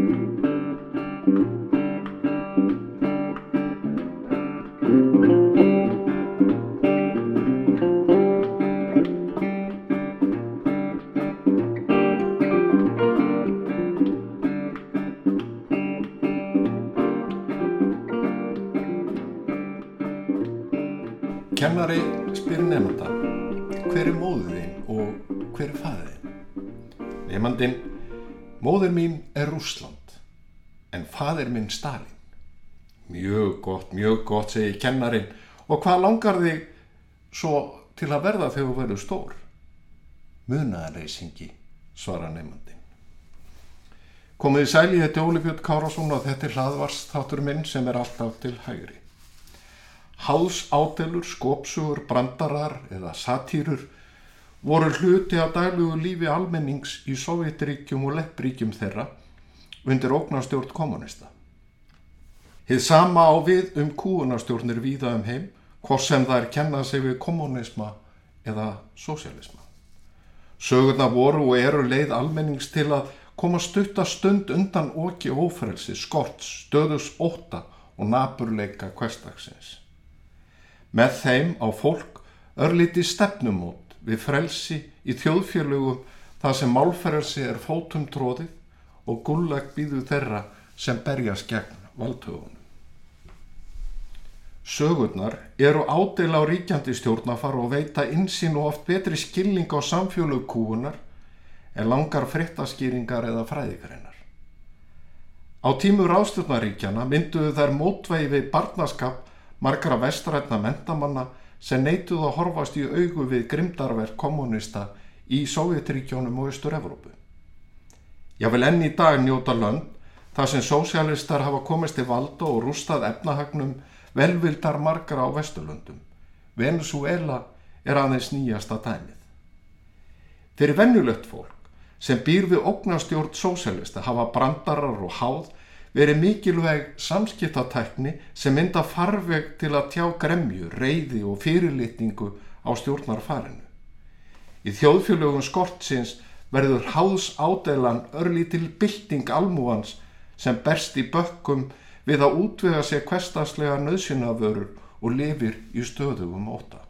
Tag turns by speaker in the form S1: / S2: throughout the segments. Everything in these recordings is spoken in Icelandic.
S1: Música móður mín er Rúsland en fæðir minn Stalin. Mjög gott, mjög gott, segi kennarin og hvað langar þig svo til að verða þegar þú verður stór? Munaðarleysingi, svara nefndin. Komið í sæli þetta Óli Björn Kárásson og þetta er hlaðvars þáttur minn sem er alltaf til hægri. Háðsátelur, skopsugur, brandarar eða satýrur voru hluti af daglugu lífi almennings í Sovjetríkjum og leppríkjum þeirra undir ógnarstjórn kommunista. Hið sama á við um kúunarstjórnir víða um heim, hvort sem það er kennað sig við kommunisma eða sosialisma. Sögurna voru og eru leið almennings til að koma stutta stund undan oki ófrelsi, skort, stöðus óta og naburleika hverstagsins. Með þeim á fólk örlíti stefnumót við frelsi í þjóðfjörlugum þar sem málferðelsi er fótum tróðið og gullag býðu þeirra sem berjast gegn valdhauðunum. Sögurnar eru ádel á ríkjandi stjórnafar og veita insýn og oft betri skilning á samfjölu kúunar en langar frittaskýringar eða fræðikarinnar. Á tímu rástjórnaríkjana mynduðu þær mótvegi við barnaskap margra vestrætna mentamanna sem neituð að horfast í augu við grimdarverk kommunista í Sovjetríkjónum og Östur-Evrópu. Ég vil enn í dag njóta lönd þar sem sósialistar hafa komist til valda og rústað efnahagnum velvildar margra á Vesturlöndum. Venezuela er aðeins nýjasta dæmið. Þeir er vennulegt fólk sem býr við ógnastjórn sósialista hafa brandarar og háð verið mikilvæg samskiptatækni sem mynda farveg til að tjá gremju, reyði og fyrirlitningu á stjórnarfarinu. Í þjóðfjölögum skortsins verður háðs ádælan örlítil bylting almúans sem berst í bökkum við að útvega sér kvestaslega nöðsynavörur og lifir í stöðugum óta.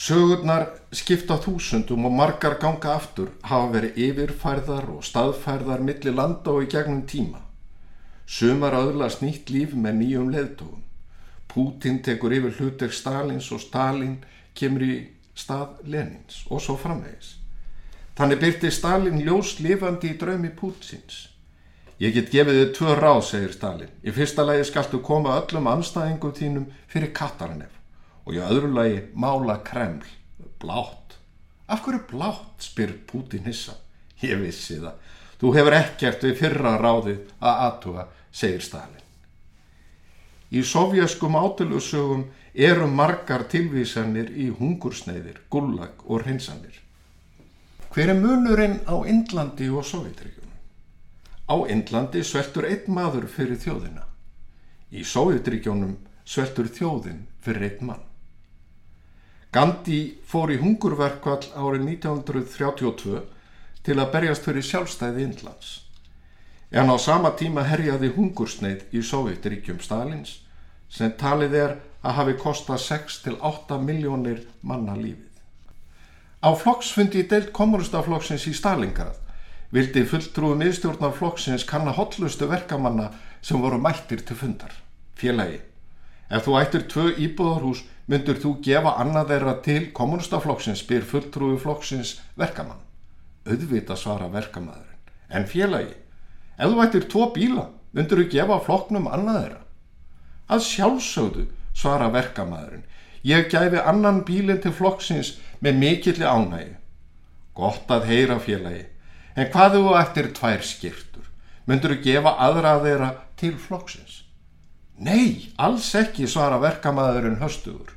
S1: Sögurnar skipta þúsundum og margar ganga aftur hafa verið yfirfærðar og staðfærðar millir landa og í gegnum tíma. Sumar öðlast nýtt líf með nýjum leðtogum. Pútin tekur yfir hluteg Stalins og Stalin kemur í stað Lenins og svo framvegis. Þannig byrti Stalin ljós lifandi í draumi Pútins. Ég get gefið þið tvö ráð, segir Stalin. Í fyrsta lagi skaltu koma öllum anstæðingum þínum fyrir Kataranef og í öðru lagi mála Kreml. Blátt. Af hverju blátt, spyr Pútin hissa. Ég vissi það. Þú hefur ekkert við fyrra ráðið að aðtuga segir Stalin. Í sovjaskum átilusögum eru margar tilvísanir í hungursneiðir, gullag og hreinsanir. Hver er munurinn á Indlandi og Sovjetríkjunum? Á Indlandi sveltur einn maður fyrir þjóðina. Í Sovjetríkjunum sveltur þjóðin fyrir einn mann. Gandhi fór í hungurverkvall árið 1932 til að berjast fyrir sjálfstæði Indlands en á sama tíma herjaði hungursneið í Sovjetríkjum Stalins sem talið er að hafi kostað 6-8 miljónir manna lífið. Á flokksfundi í deilt kommunistaflokksins í Stalingrad vildi fulltrúi miðstjórnar flokksins kanna hotlustu verkamanna sem voru mættir til fundar. Félagi, ef þú ættir tvö íbúðarhús myndur þú gefa annað þeirra til kommunistaflokksins byr fulltrúi flokksins verkamann. Öðvita svara verkamæðurinn. En félagi, Ef þú ættir tvo bíla, myndur þú gefa flokknum annað þeirra? Að sjálfsögðu, svara verkamæðurinn. Ég gæfi annan bílinn til flokksins með mikilli ánægi. Gott að heyra félagi. En hvað þú ættir tvær skirtur? Myndur þú gefa aðra þeirra til flokksins? Nei, alls ekki, svara verkamæðurinn höstuður.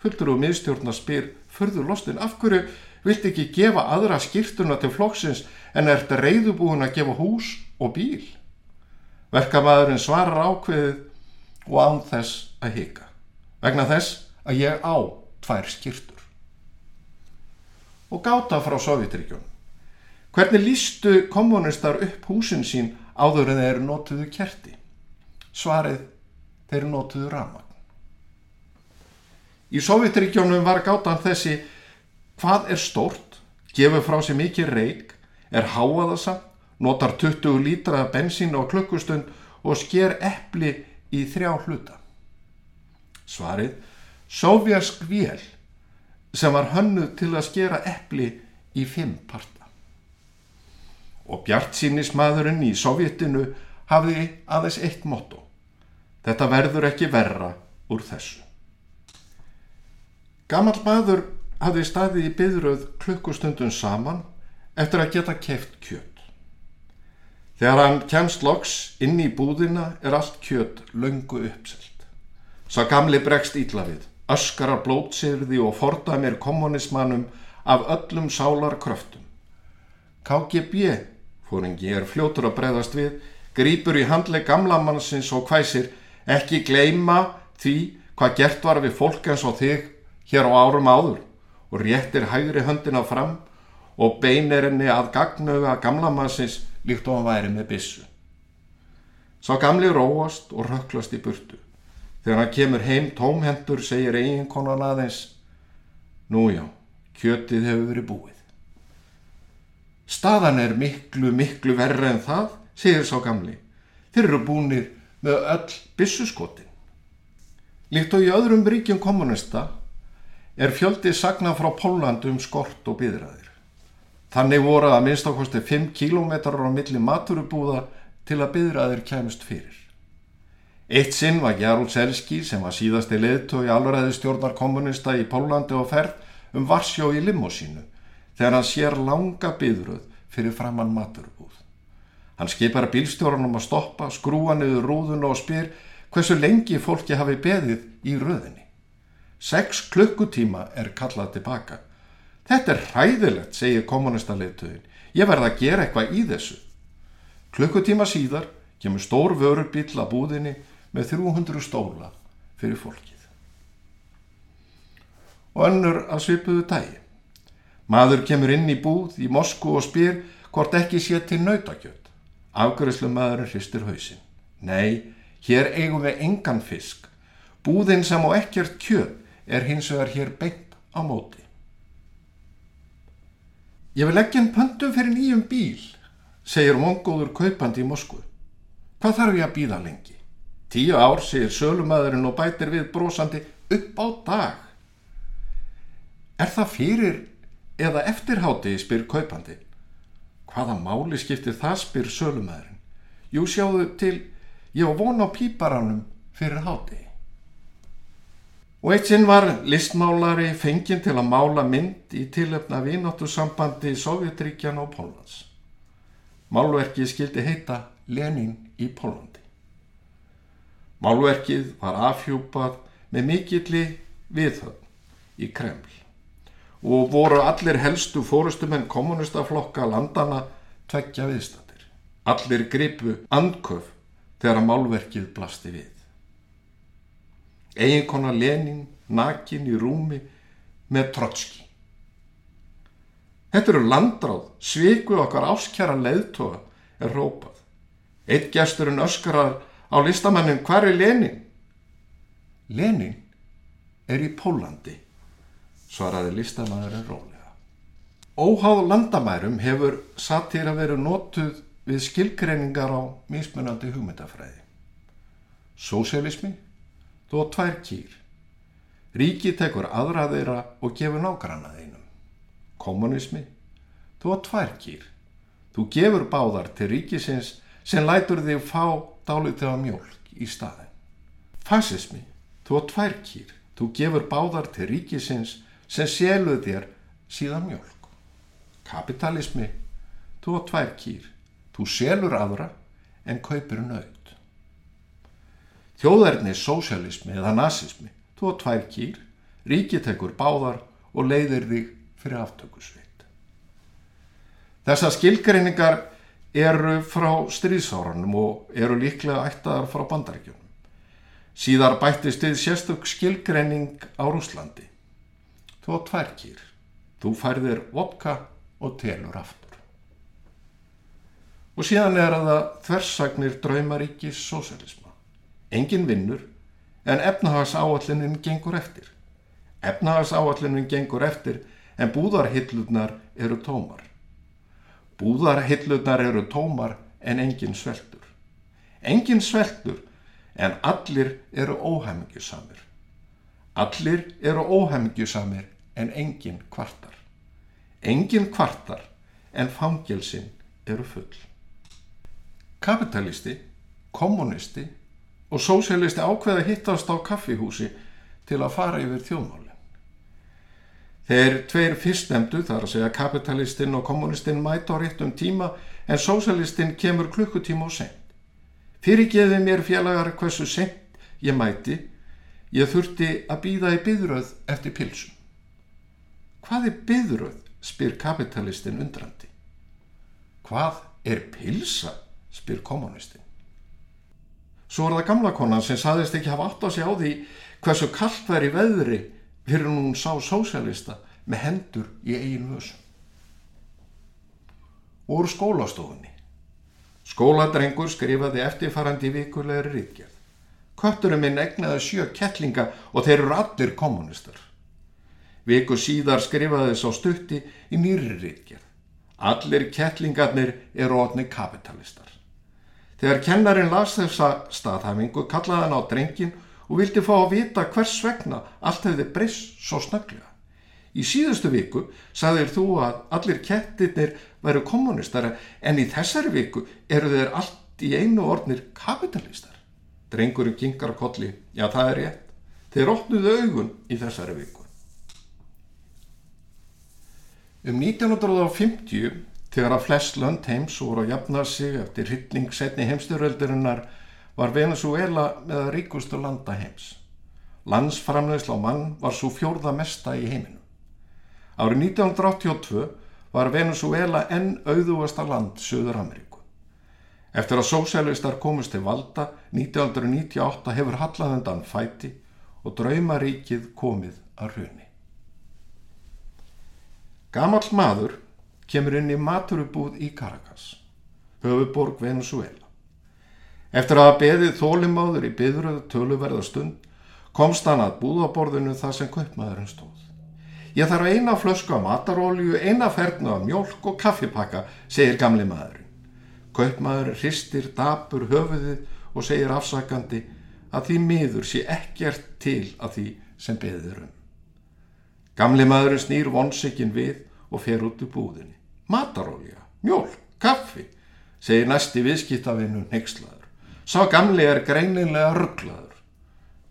S1: Fulltur og miðstjórna spyr förður lostin af hverju vilt ekki gefa aðra skirtuna til flokksins en ert reyðubúin að gefa hús og bíl. Verkamæðurinn svarar ákveðið og án þess að hika. Vegna þess að ég á tvær skýrtur. Og gáta frá Sovjetríkjum. Hvernig lístu kommunistar upp húsin sín áður en þeir notuðu kerti? Svarið, þeir notuðu ramagn. Í Sovjetríkjónum var gátan þessi hvað er stórt, gefur frá sér mikið reik, er háaðasamt, notar 20 lítra bensín á klukkustund og sker eppli í þrjá hluta. Svarið, sovjask vél sem var hönnuð til að skera eppli í fimm parta. Og Bjart sínismadurinn í Sovjetinu hafði aðeins eitt motto. Þetta verður ekki verra úr þessu. Gammal maður hafði staðið í byðröð klukkustundum saman eftir að geta keft kjöt. Þegar hann kemst loks inn í búðina er allt kjöt löngu uppselt. Sá gamli bregst ítla við, öskara blótsirði og fordæmir kommunismannum af öllum sálar kröftum. KGB, fóringi er fljótur að bregðast við, grýpur í handleg gamlamannsins og hvæsir ekki gleima því hvað gert var við fólk eins og þig hér á árum áður og réttir hægri höndina fram og beinir henni að gagnauga gamlamannsins líkt og hann væri með bissu. Sá gamli róast og röklast í burtu. Þegar hann kemur heim tómhendur segir eiginkonan aðeins Nú já, kjötið hefur verið búið. Staðan er miklu, miklu verra en það, segir sá gamli. Þeir eru búinir með öll bissuskotin. Líkt og í öðrum ríkjum kommunista er fjöldið sagna frá Pólandi um skort og byðraðir. Þannig voru að minnst ákosti 5 kílómetrar á milli maturubúða til að byðraðir kemst fyrir. Eitt sinn var Jarl Selski sem var síðasti leðtói alræði stjórnar kommunista í Pólandi og ferð um Varsjó í limósínu þegar hann sér langa byðröð fyrir framann maturubúð. Hann skipar bílstjórnum að stoppa, skrúa niður rúðun og spyr hversu lengi fólki hafi beðið í röðinni. Seks klukkutíma er kallað tilbaka. Þetta er hræðilegt, segir kommunistaleituðin. Ég verða að gera eitthvað í þessu. Klukkutíma síðar kemur stór vörubíl að búðinni með 300 stóla fyrir fólkið. Og önnur að svipuðu dægi. Maður kemur inn í búð í Moskú og spyr hvort ekki sé til nautakjöld. Afgjörslu maðurinn hristir hausin. Nei, hér eigum við engan fisk. Búðin sem á ekkert kjöld er hins vegar hér beint á móti. Ég vil ekki en pöntum fyrir nýjum bíl, segir mongóður kaupandi í Moskvu. Hvað þarf ég að býða lengi? Tíu ár, segir sölumæðurinn og bætir við brosandi upp á dag. Er það fyrir eða eftirhátti, spyr kaupandi. Hvaða máli skiptir það, spyr sölumæðurinn. Jú, sjáðu til, ég á von á píparanum fyrir hátti. Og eitt sinn var listmálari fenginn til að mála mynd í tilöfna vináttu sambandi Sovjetríkjan og Pólans. Málverkið skildi heita Lenin í Pólandi. Málverkið var afhjúpað með mikilli viðhöfn í Kreml og voru allir helstu fórustumenn kommunistaflokka landana tveggja viðstættir. Allir gripu andköf þegar málverkið blasti við eiginkona Lenin nakin í rúmi með trotski. Þetta eru landráð, sviku okkar áskjara leiðtoga er rópað. Eitt gesturinn öskarar á listamannin hvar er Lenin? Lenin er í Pólandi, svaraði listamæðurinn rólega. Óháð landamærum hefur satir að vera notuð við skilgreiningar á mismunandi hugmyndafræði. Sósélismi þú á tvær kýr. Ríki tekur aðra þeirra og gefur nágranna þeinum. Kommunismi, þú á tvær kýr. Þú gefur báðar til ríkisins sem lætur þig fá dálítið af mjölk í staðin. Fasismi, þú á tvær kýr. Þú gefur báðar til ríkisins sem séluð þér síðan mjölk. Kapitalismi, þú á tvær kýr. Þú selur aðra en kaupir nöð. Þjóðarni sósialismi eða nazismi, þú á tvær kýr, ríkið tekur báðar og leiðir þig fyrir aftökusveit. Þessar skilgreiningar eru frá stríðsárunum og eru líklega ættaðar frá bandaríkjunum. Síðar bættist við sérstök skilgreining á Rúslandi. Þú á tvær kýr, þú færðir vodka og telur aftur. Og síðan er það þversagnir draumaríkis sósjálisma. Engin vinnur en efnahagsáallunin gengur eftir. Efnahagsáallunin gengur eftir en búðarhillurnar eru tómar. Búðarhillurnar eru tómar en engin sveltur. Engin sveltur en allir eru óhæmingjusamir. Allir eru óhæmingjusamir en engin kvartar. Engin kvartar en fangelsin eru full. Kapitalisti, kommunisti og sósialisti ákveða hittast á kaffihúsi til að fara yfir þjóðmálinn. Þeir tveir fyrstemdu, þar að segja kapitalistinn og kommunistinn mæta á réttum tíma en sósialistinn kemur klukkutíma og sent. Fyrirgeði mér félagar hversu sent ég mæti, ég þurfti að býða í byðröð eftir pilsum. Hvað er byðröð, spyr kapitalistinn undrandi. Hvað er pilsa, spyr kommunistinn. Svo er það gamla konan sem saðist ekki hafa átt á sig á því hversu kallt væri veðri fyrir hún sá sósjalista með hendur í eigin vössum. Úr skólastofunni. Skóladrengur skrifaði eftirfarandi vikulegri ríkjað. Kötturum minn egnaði sjö kettlinga og þeir eru allir kommunistar. Viku síðar skrifaði þess á stutti í nýri ríkjað. Allir kettlingarnir eru ótni kapitalistar. Þegar kennarin las þessa staðhæfingu kallaði hann á drengin og vildi fá að vita hvers vegna allt hefði breyst svo snögglega. Í síðustu viku sagðir þú að allir kettirnir væru kommunistara en í þessari viku eru þeir allt í einu orðnir kapitalistar. Drengurinn kingar á kolli, já það er rétt. Þeir opnuðu augun í þessari viku. Um 1950, þegar að flest lönd heims voru að jafna sig eftir hytling setni heimstyröldurinnar, var Venezuela með að ríkustu landa heims. Landsframlegsla á mann var svo fjórða mesta í heiminum. Árið 1982 var Venezuela enn auðúasta land Suður Ameríku. Eftir að sósjálistar komist til valda 1998 hefur Hallaðundan fæti og draumaríkið komið að hruni. Gamall maður kemur inn í maturubúð í Caracas, höfuborg Venezuela. Eftir að beðið þólimáður í byðröðu töluverða stund komst hann að búðaborðinu þar sem kaupmaðurinn stóð. Ég þarf eina flösku af matarólju, eina fernu af mjölk og kaffipakka, segir gamli maðurinn. Kaupmaður hristir dapur höfuðið og segir afsakandi að því miður sé ekkert til að því sem beðir um. Gamli maðurinn snýr vonsikinn við og fer út úr búðinni. Matarólja, mjölk, kaffi, segir næsti viðskiptavinu neykslaður. Sá gamli er greinilega rugglaður.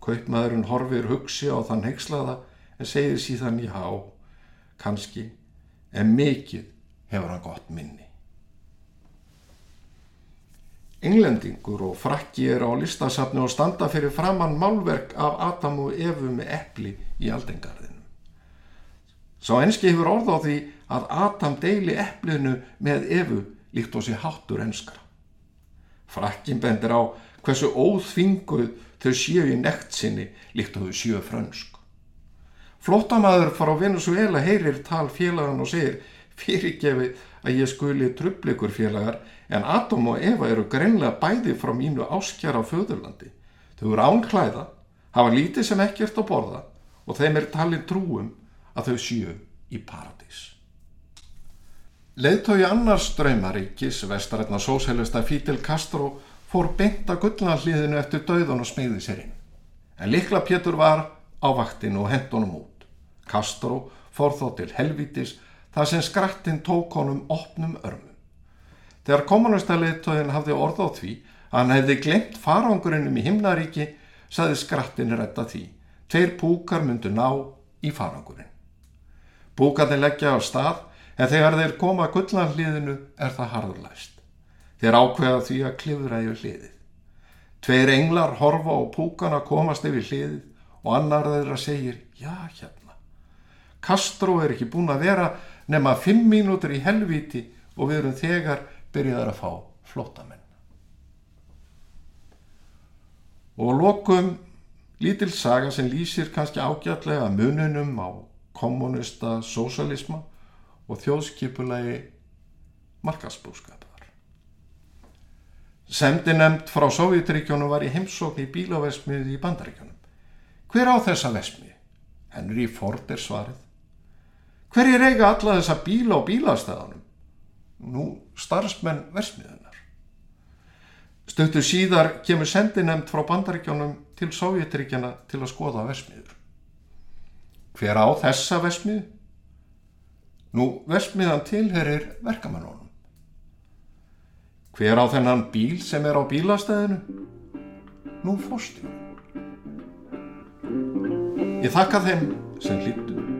S1: Kaupmaðurinn horfir hugsi á þann neykslaða en segir síðan já, kannski, en mikið hefur hann gott minni. Englendingur og frakki er á listasafni og standa fyrir framann málverk af Adam og Efu með epli í aldengarðinu. Sá enski hefur orð á því að Adam deili eplinu með Efu líkt á sér háttur enskra. Frakkin bendir á hversu óþvinguð þau séu í nekt sinni líkt á þau séu frönsk. Flótamaður fara á Venezuela heyrir tal félagan og segir fyrirgefi að ég skuli trubleikur félagar en Adam og Eva eru greinlega bæði frá mínu áskjara á föðurlandi. Þau eru ánklæða, hafa lítið sem ekkert að borða og þeim er talin trúum að þau séu í paradís. Leðtói annars draumaríkis, vestarætna sósælista Fidel Castro, fór beint að gullnarliðinu eftir dauðan og smegði sér inn. En likla Pétur var á vaktinu og hendunum út. Castro fór þó til helvítis þar sem skrattinn tók honum opnum örmum. Þegar kommunistaliðtóðin hafði orð á því að hann hefði glemt farangurinnum í himnaríki, saði skrattinn retta því. Tveir púkar myndu ná í farangurinn. Púkarnir leggja á stað en þegar þeir koma gullnarliðinu er það harðurlæst. Þeir ákveða því að klifra yfir hliðið. Tveir englar horfa á púkana komast yfir hliðið og annar þeirra segir já hérna. Castro er ekki búin að vera nema fimm mínútur í helviti og við erum þegar byrjaðar að fá flótamenn. Og lokum lítil saga sem lýsir kannski ágjörlega mununum á kommunista sósalisma og þjóðskipulegi markasbúskapar. Semdi nefnd frá Sovjetríkjónum var í heimsókn í bílavesmið í Bandaríkjónum. Hver á þessa vesmið? Henry Ford er svarið. Hver er eiga alla þessa bíla og bílastæðanum? Nú, starfsmenn vesmiðunar. Stöttu síðar kemur sendinemnd frá Bandaríkjónum til Sovjetríkjana til að skoða vesmiður. Hver á þessa vesmið? Nú, vesmiðan tilherir verkamannónum. Hver á þennan bíl sem er á bílastæðinu? Nú, fórstjóðum. Ég þakka þeim sem hlýttu.